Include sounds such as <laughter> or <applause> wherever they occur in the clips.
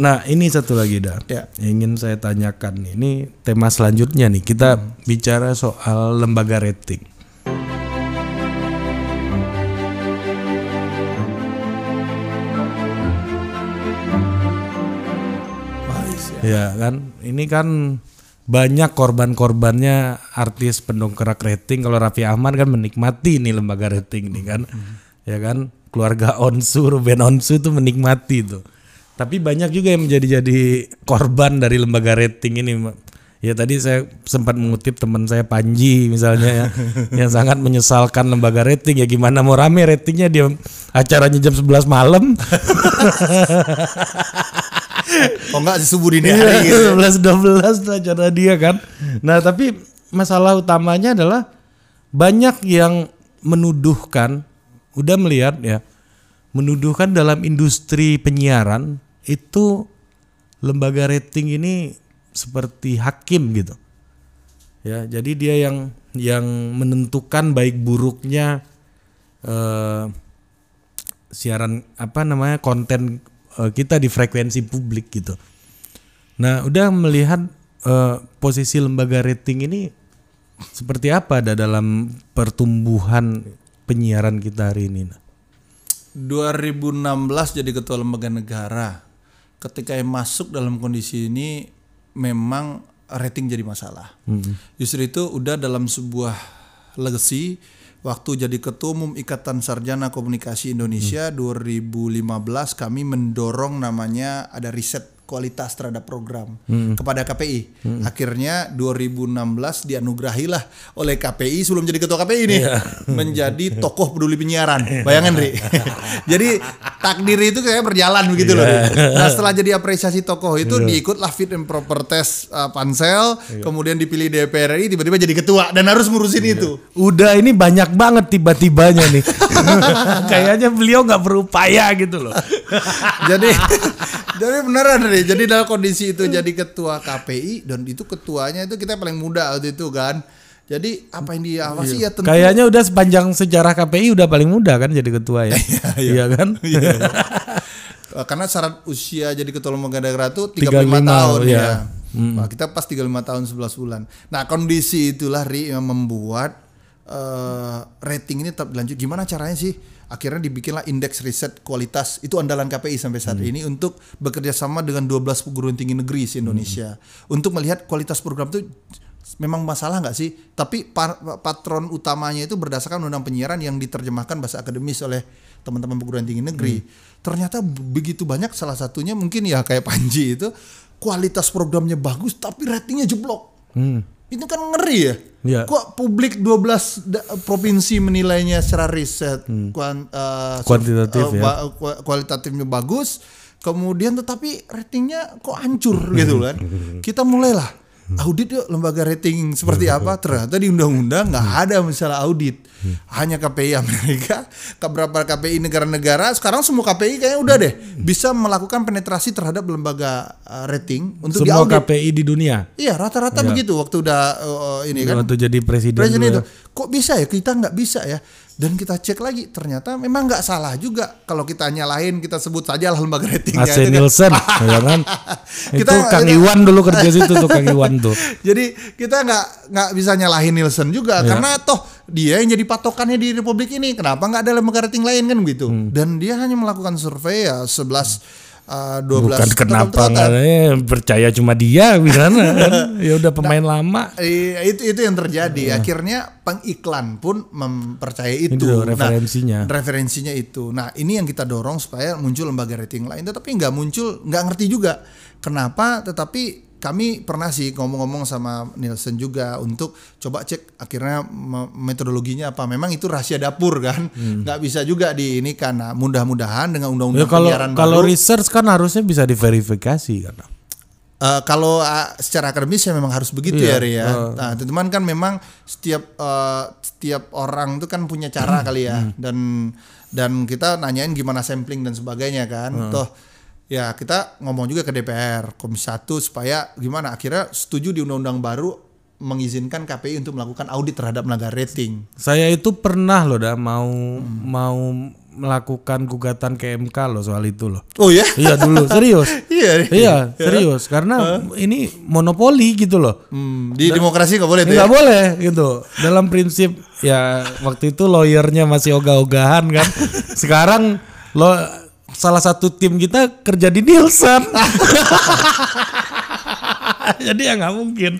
Nah ini satu lagi dah Ya. yang ingin saya tanyakan nih. Ini tema selanjutnya nih kita bicara soal lembaga rating. Ya kan, ini kan banyak korban-korbannya artis pendongkrak rating. Kalau Raffi Ahmad kan menikmati nih lembaga rating nih kan, ya kan. Keluarga Onsu, Ruben Onsu itu menikmati tuh. Tapi banyak juga yang menjadi jadi korban dari lembaga rating ini. Ya tadi saya sempat mengutip teman saya Panji misalnya ya, <laughs> yang sangat menyesalkan lembaga rating ya gimana mau rame ratingnya dia acaranya jam 11 malam <laughs> Oh enggak subuh dini hari gitu. 11 12 tuh acara dia kan. Nah, tapi masalah utamanya adalah banyak yang menuduhkan udah melihat ya menuduhkan dalam industri penyiaran itu lembaga rating ini seperti hakim gitu. Ya, jadi dia yang yang menentukan baik buruknya eh, siaran apa namanya konten eh, kita di frekuensi publik gitu. Nah, udah melihat eh, posisi lembaga rating ini seperti apa ada dalam pertumbuhan penyiaran kita hari ini. Nah? 2016 jadi ketua lembaga negara. Ketika yang masuk dalam kondisi ini memang rating jadi masalah. Justru itu udah dalam sebuah legacy waktu jadi ketua umum Ikatan Sarjana Komunikasi Indonesia 2015 kami mendorong namanya ada riset kualitas terhadap program kepada KPI. Akhirnya 2016 dianugerahilah oleh KPI sebelum jadi ketua KPI ini <laughs> menjadi tokoh peduli penyiaran. Bayangin, Ri. <laughs> jadi takdir itu kayak berjalan begitu loh. Ri. Nah, setelah jadi apresiasi tokoh itu diikutlah fit and proper test uh, pansel, kemudian dipilih DPR RI tiba-tiba jadi ketua dan harus ngurusin itu. Udah ini banyak banget tiba-tibanya nih. <laughs> Kayaknya beliau nggak berupaya gitu loh. jadi jadi beneran nih jadi dalam kondisi itu jadi ketua KPI dan itu ketuanya itu kita paling muda waktu itu kan jadi apa yang diawasi ya tentu Kayaknya udah sepanjang sejarah KPI udah paling muda kan jadi ketua ya. <laughs> Iya kan? <laughs> Eh, karena syarat usia jadi ketua lembaga negara itu 35, 35, tahun iya. ya. Nah, kita pas 35 tahun 11 bulan. Nah, kondisi itulah Ri yang membuat eh, rating ini tetap dilanjut. Gimana caranya sih? Akhirnya dibikinlah indeks riset kualitas itu andalan KPI sampai saat ini untuk bekerja sama dengan 12 perguruan tinggi negeri se Indonesia untuk melihat kualitas program itu memang masalah nggak sih? Tapi pa- patron utamanya itu berdasarkan undang penyiaran yang diterjemahkan bahasa akademis oleh teman-teman perguruan tinggi negeri. Ternyata b- begitu banyak salah satunya mungkin ya kayak Panji itu kualitas programnya bagus tapi ratingnya jeblok. Itu kan ngeri ya. Iya. Kok publik 12 da- provinsi menilainya secara riset kuan- eh, Kuantitatif eh, ya. ba- kualitatifnya bagus, kemudian tetapi ratingnya kok hancur gitu kan. <laughs> Kita mulailah audit yuk lembaga rating seperti apa? ternyata di undang-undang nggak ada misalnya audit. Hanya KPI Amerika <laughs> beberapa KPI negara-negara. Sekarang semua KPI kayaknya udah deh bisa melakukan penetrasi terhadap lembaga uh, rating untuk Semua diaudit. KPI di dunia. iya rata-rata begitu waktu udah uh, ini kan. Waktu jadi presiden, presiden itu. Ya. kok bisa ya? Kita nggak bisa ya dan kita cek lagi ternyata memang nggak salah juga kalau kita nyalahin kita sebut saja lah lembaga ratingnya AC itu kan. Nielsen, ya kan? <laughs> itu Kita- Kang kita- Iwan dulu kerja situ tuh Kang Iwan tuh. <laughs> jadi kita nggak nggak bisa nyalahin Nielsen juga Iya. karena toh dia yang jadi patokannya di Republik ini kenapa nggak ada lembaga rating lain kan begitu Hmm. dan dia hanya melakukan survei ya 11 uh, 12 Bukan kenapa eh, percaya cuma dia <laughs> gimana kan? Ya udah pemain lama. Iya, itu itu yang terjadi. Akhirnya pengiklan pun mempercayai itu. Itu referensinya. Nah, referensinya itu. Nah, ini yang kita dorong supaya muncul lembaga rating lain. Tetapi nggak muncul, nggak ngerti juga kenapa. Tetapi kami pernah sih ngomong-ngomong sama Nielsen juga untuk coba cek akhirnya me- metodologinya apa. Memang itu rahasia dapur kan, nggak bisa juga di ini karena mudah-mudahan dengan Ya undang-undang kalau penyiaran kalau baru. research kan harusnya bisa diverifikasi kan. Eh, kalau uh, secara akademis ya memang harus begitu Iya, ya, Ri ya. Nah, teman kan memang setiap eh, setiap orang itu kan punya cara <clears throat> kali ya. Dan dan kita nanyain gimana sampling dan sebagainya kan. Toh ya kita ngomong juga ke DPR Komisi 1 supaya gimana akhirnya setuju di undang-undang baru mengizinkan KPI untuk melakukan audit terhadap lembaga rating. Saya itu pernah loh dah mau mau melakukan gugatan ke MK loh soal itu loh. Oh ya? Iya dulu <laughs> serius. Iya. iya serius karena ini monopoli gitu loh. Hmm, di demokrasi nggak boleh ya? Nggak boleh gitu. Dalam prinsip ya waktu itu lawyernya masih ogah-ogahan kan. <laughs> Sekarang lo salah satu tim kita kerja di Nielsen. <laughs> jadi ya nggak mungkin.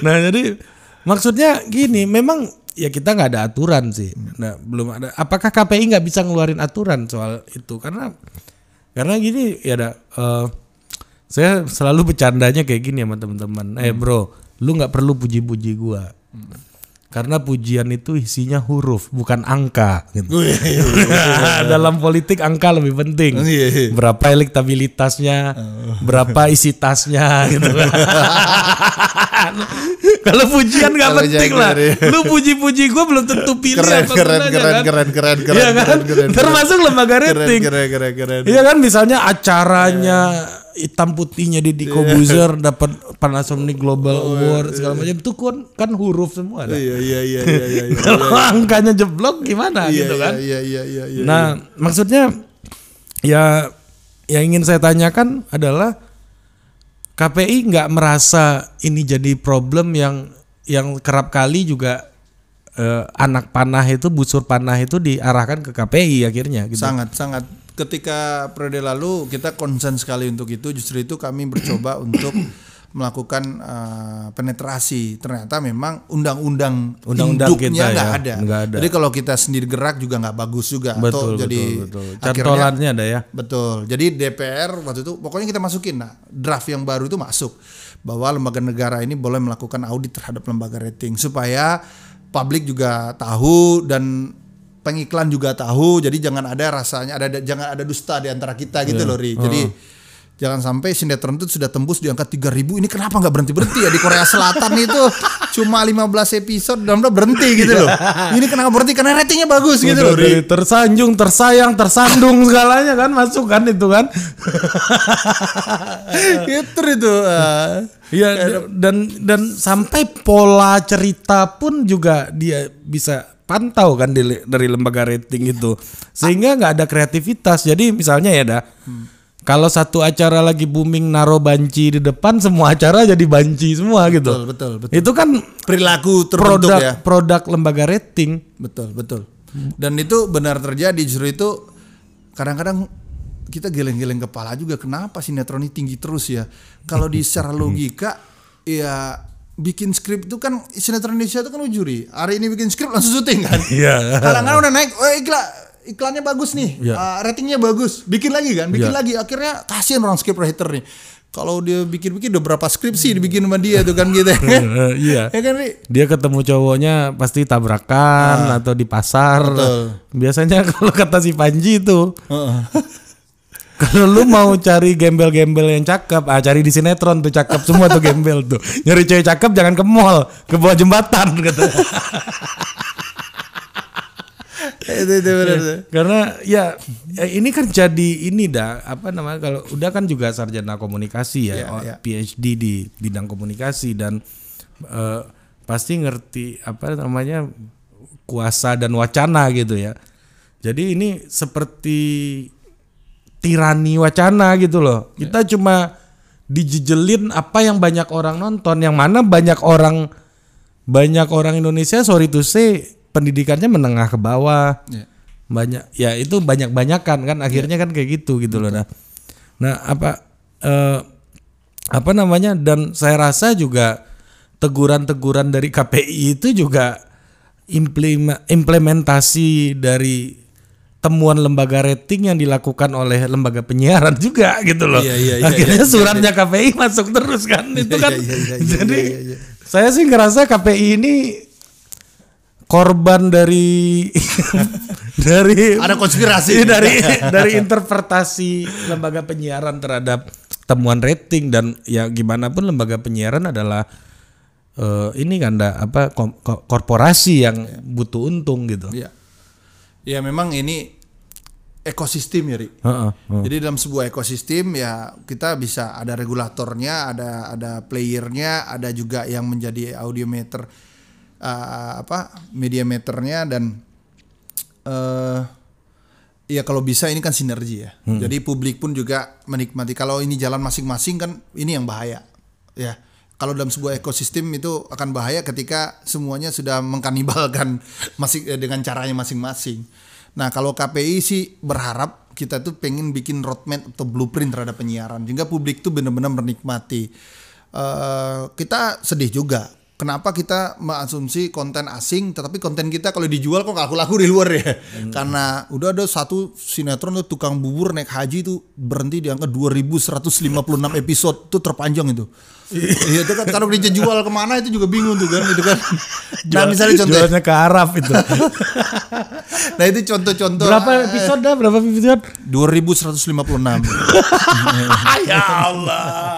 Nah jadi maksudnya gini, memang ya kita nggak ada aturan sih. Nah belum ada. Apakah KPI nggak bisa ngeluarin aturan soal itu? Karena karena gini ya ada. eh, saya selalu bercandanya kayak gini sama teman-teman. Eh bro, lu nggak perlu puji-puji gua. Karena pujian itu isinya huruf, bukan angka. Gitu. <laughs> Dalam politik angka lebih penting. Iya, iya. Berapa elektabilitasnya, berapa isi tasnya, <laughs> gitu. Kalau pujian nggak penting lah. iya. Lu puji-puji gua belum tentu pilih Keren, apa keren, gunanya, keren, kan? keren, keren, keren, Iya kan? keren, keren, Termasuk lembaga rating. keren, keren, keren. Iya kan misalnya acaranya hitam putihnya di Diko Buzer dapat Panasonic Global Award segala macam itu kan kan huruf semua. dah. Iya, iya, iya, iya, iya. iya. Kalau <laughs> angkanya jeblok gimana Iya, gitu kan? Iya, iya, iya, iya. Nah, maksudnya ya yang ingin saya tanyakan adalah KPI nggak merasa ini jadi problem yang yang kerap kali juga eh, anak panah itu busur panah itu diarahkan ke KPI akhirnya gitu. Sangat sangat ketika periode lalu kita konsen sekali untuk itu justru itu kami bercoba <coughs> untuk melakukan eh, penetrasi ternyata memang undang-undang Undang-undang kita nggak ya, ada. ada. jadi kalau kita sendiri gerak juga nggak bagus juga Betul, Atau betul, jadi betul. akhirnya Cantolannya ada ya. Betul. Jadi DPR waktu itu pokoknya kita masukin nah draft yang baru itu masuk bahwa lembaga negara ini boleh melakukan audit terhadap lembaga rating supaya publik juga tahu dan pengiklan juga tahu. Jadi jangan ada rasanya ada ada- jangan ada dusta di antara kita gitu loh Ri. Jadi Jangan sampai sinetron itu sudah tembus di angka 3000 ini kenapa nggak berhenti berhenti ya di Korea Selatan <laughs> itu cuma 15 episode dan udah berhenti gitu loh. Ini kenapa berhenti karena ratingnya bagus gitu loh. Ri. tersanjung, tersayang, tersandung segalanya kan masuk kan itu kan. <laughs> Itu. ah. Iya dan dan sampai pola cerita pun juga dia bisa pantau kan di- dari lembaga rating itu sehingga nggak ada kreativitas jadi misalnya ya dah kalau satu acara lagi booming naro banci di depan semua acara jadi banci semua gitu Betul, betul, betul. itu kan Perilaku produk ya. produk lembaga rating Betul, betul. Dan itu benar terjadi justru itu kadang-kadang kita geleng-geleng kepala juga kenapa sinetron ini tinggi terus ya. Kalau di secara logika ya bikin skrip itu kan sinetron Indonesia itu kan ujuri. Hari ini bikin skrip langsung syuting kan. <laughs> Iya. Kadang-kadang udah naik, oh iklan iklannya bagus nih, Iya. ah, ratingnya bagus, bikin lagi kan, bikin Iya. lagi. Akhirnya kasihan orang script writer nih. Kalau dia bikin-bikin udah berapa skripsi dibikin sama dia tuh kan gitu. ya. <laughs> iya ya kan Ri? dia ketemu cowoknya pasti tabrakan atau di pasar. Betul. biasanya <laughs> kalau kata si Panji itu Heeh. Kalau lu mau cari gembel-gembel yang cakep, ah cari di sinetron tuh cakep semua tuh gembel tuh. Nyari cewek cakep jangan ke mall, ke bawah jembatan <laughs> kata. itu itu benar. tuh. Karena ya ya ini kan jadi ini dah apa namanya kalau udah kan juga sarjana komunikasi ya, Iya, oh, iya. PhD di bidang komunikasi dan eh, pasti ngerti apa namanya kuasa dan wacana gitu ya. Jadi ini seperti tirani wacana gitu loh. Kita cuma dijejelin apa yang banyak orang nonton, yang mana banyak orang banyak orang Indonesia sorry to say pendidikannya menengah ke bawah. Ya. banyak ya itu banyak banyakan kan. Akhirnya kan kayak gitu gitu loh. Nah nah apa eh, apa namanya? Dan saya rasa juga teguran-teguran dari KPI itu juga implementasi dari temuan lembaga rating yang dilakukan oleh lembaga penyiaran juga gitu loh Iya, iya, iya, akhirnya iya, suratnya KPI masuk terus kan itu kan iya, iya, iya, jadi iya, iya. saya sih ngerasa KPI ini korban dari <laughs> dari Ada konspirasi. dari dari interpretasi lembaga penyiaran terhadap temuan rating dan ya gimana pun lembaga penyiaran adalah eh, ini kan apa kom- ko- korporasi yang butuh untung gitu. Iya. Ya memang ini ekosistem ya, Ri. Heeh, heeh. Jadi dalam sebuah ekosistem ya kita bisa ada regulatornya, ada ada playernya, ada juga yang menjadi audiometer uh, apa media meternya dan eh Iya kalau bisa ini kan sinergi ya. Jadi publik pun juga menikmati. Kalau ini jalan masing-masing kan ini yang bahaya. Ya. Kalau dalam sebuah ekosistem itu akan bahaya ketika semuanya sudah mengkanibalkan <laughs> masing eh, dengan caranya masing-masing. Nah kalau KPI sih berharap kita tuh pengen bikin roadmap atau blueprint terhadap penyiaran sehingga publik tuh benar-benar menikmati. Eh, kita sedih juga. Kenapa kita mengasumsi konten asing, tetapi konten kita kalau dijual kok laku-laku di luar ya? Karena udah ada satu sinetron tuh tukang bubur naik haji itu berhenti di angka 2156 episode itu terpanjang itu. <laughs> Iya itu kan kalau dijual ke mana itu juga bingung tuh kan itu kan. <laughs> Nah misalnya contoh, Jualnya ke Arab itu. <laughs> nah itu contoh-contoh berapa episode dah? Berapa episode? 2156. ya Allah.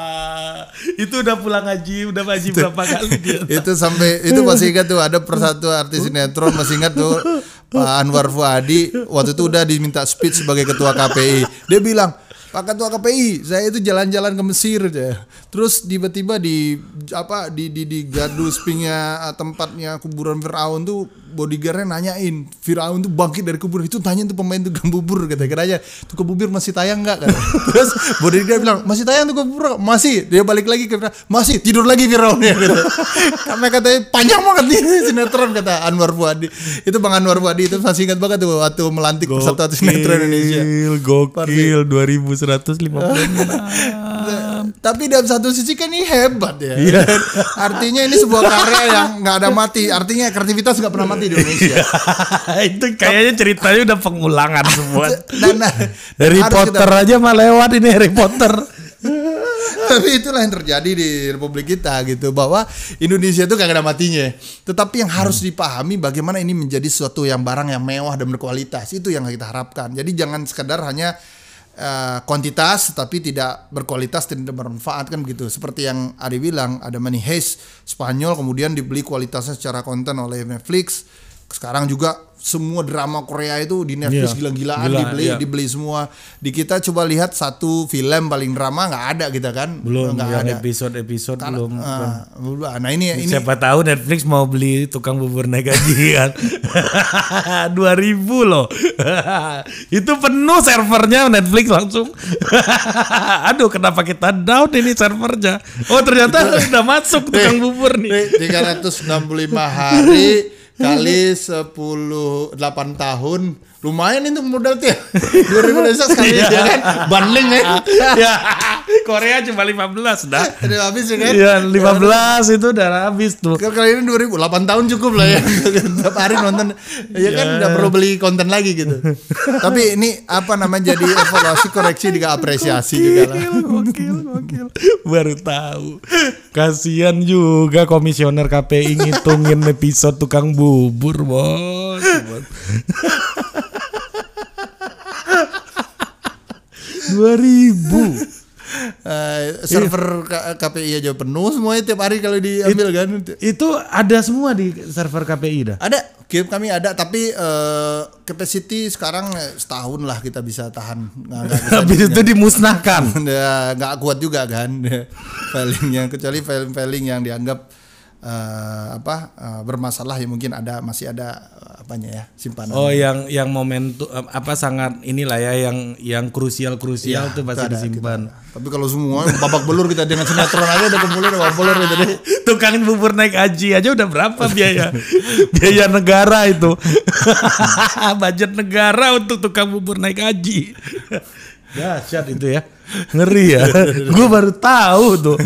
Itu udah pulang haji, udah haji berapa kali dia? itu sampai itu masih ingat tuh ada persatu artis sinetron masih ingat tuh Pak Anwar Fuadi waktu itu udah diminta speech sebagai ketua KPI dia bilang Pak Ketua KPI saya itu jalan-jalan ke Mesir aja. Terus tiba-tiba di apa di di di gardu spingnya tempatnya kuburan Firaun tuh bodyguardnya nanyain Firaun tuh bangkit dari kuburan itu tanya tuh pemain tukang bubur kata katanya tukang bubur masih tayang nggak? kan <laughs> terus bodyguard bilang masih tayang tukang bubur masih. Dia balik lagi ke masih tidur lagi Firaun ya kata <laughs> karena katanya panjang banget nih <laughs> sinetron kata Anwar Fuadi. Itu Bang Anwar Fuadi itu masih ingat banget tuh waktu melantik persatuan sinetron Indonesia. Gokil, 2156. Tapi dalam satu sisi kan ini hebat ya. Dan <laughs> artinya ini sebuah karya yang nggak ada mati. Artinya kreativitas nggak pernah mati di Indonesia. <laughs> Itu kayaknya ceritanya udah pengulangan semua. <laughs> dan nah, Harry harus kita- Potter aja mah lewat ini Harry Potter. tapi itulah yang terjadi di Republik kita gitu bahwa Indonesia itu gak ada matinya. Tetapi yang harus dipahami bagaimana ini menjadi suatu yang barang yang mewah dan berkualitas. Itu yang kita harapkan. Jadi jangan sekedar hanya eh, kuantitas tapi tidak berkualitas tidak bermanfaat kan begitu. Seperti yang Ari bilang ada Money Heist Spanyol kemudian dibeli kualitasnya secara konten oleh Netflix sekarang juga semua drama Korea itu di Netflix Iya, gila-gilaan gila, dibeli iya. dibeli semua. Di kita coba lihat satu film paling drama nggak ada kita kan? Belum nggak ada. episode-episode belum. Ah, belum. Nah ini ini Siapa tahu Netflix mau beli tukang bubur naik kan. <laughs> 2000 loh. <laughs> Itu penuh servernya Netflix langsung. <laughs> Aduh, kenapa kita down ini servernya? Oh, ternyata udah masuk tukang bubur nih. Nih, 365 hari kali 10 8 tahun lumayan itu modal tuh ya. 2000 desa sekali Iya. ya kan bundling ya. ya, Korea cuma 15 dah. Udah habis ya kan? Iya, 15 itu udah habis tuh. Kan kali ini 2000 8 tahun cukup lah ya. <laughs> Tiap hari nonton ya kan udah perlu beli konten lagi gitu. <laughs> Tapi ini apa namanya jadi evaluasi koreksi juga apresiasi juga lah. Gokil, gokil. <laughs> Baru tahu. Kasihan juga komisioner KPI ngitungin episode tukang bubur, bos. Dua ribu. <laughs> Eh, server K- KPI aja penuh semuanya tiap hari kalau diambil kan. Itu ada semua di server KPI dah. Ada game kami ada tapi eh, capacity sekarang setahun lah kita bisa tahan. Nggak, nggak bisa Habis itu dimusnahkan. Ya, <laughs> nggak kuat juga kan <laughs> filingnya kecuali filing-filing yang dianggap eh, apa eh, bermasalah ya mungkin ada masih ada eh, apanya ya simpanan. Oh, yang yang momentum apa sangat inilah ya yang yang krusial krusial tuh pasti ada, disimpan. Tapi kalau semua babak belur kita dengan sinetron aja udah kumpulin udah babak belur gitu deh. Tukang bubur naik haji aja udah berapa biaya? <laughs> biaya negara itu. <laughs> Budget negara untuk tukang bubur naik haji. Dahsyat itu ya. Ngeri ya. <laughs> gue baru tahu tuh.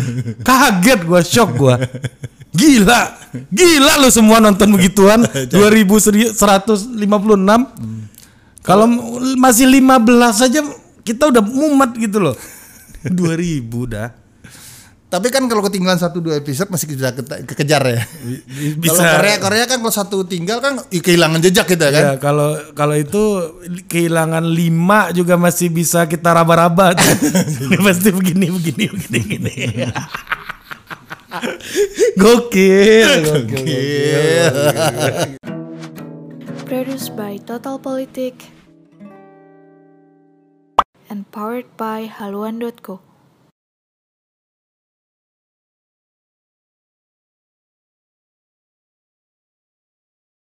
Kaget gue, shock gue. Gila. Gila lo semua nonton <laughs> begituan. 2156. Kalau masih 15 saja kita udah mumet gitu loh. <laughs> 2000 dah. Tapi kan kalau ketinggalan satu dua episode masih bisa ke- kekejar ya. <laughs> bisa. Kalau Korea Korea kan kalau satu tinggal kan kehilangan jejak kita kan. Ya kalau kalau itu kehilangan lima juga masih bisa kita raba-raba. Ini pasti begini begini begini begini. Gokil, <laughs> gokil, gokil. Produced by Total Politik and powered by haluan.co.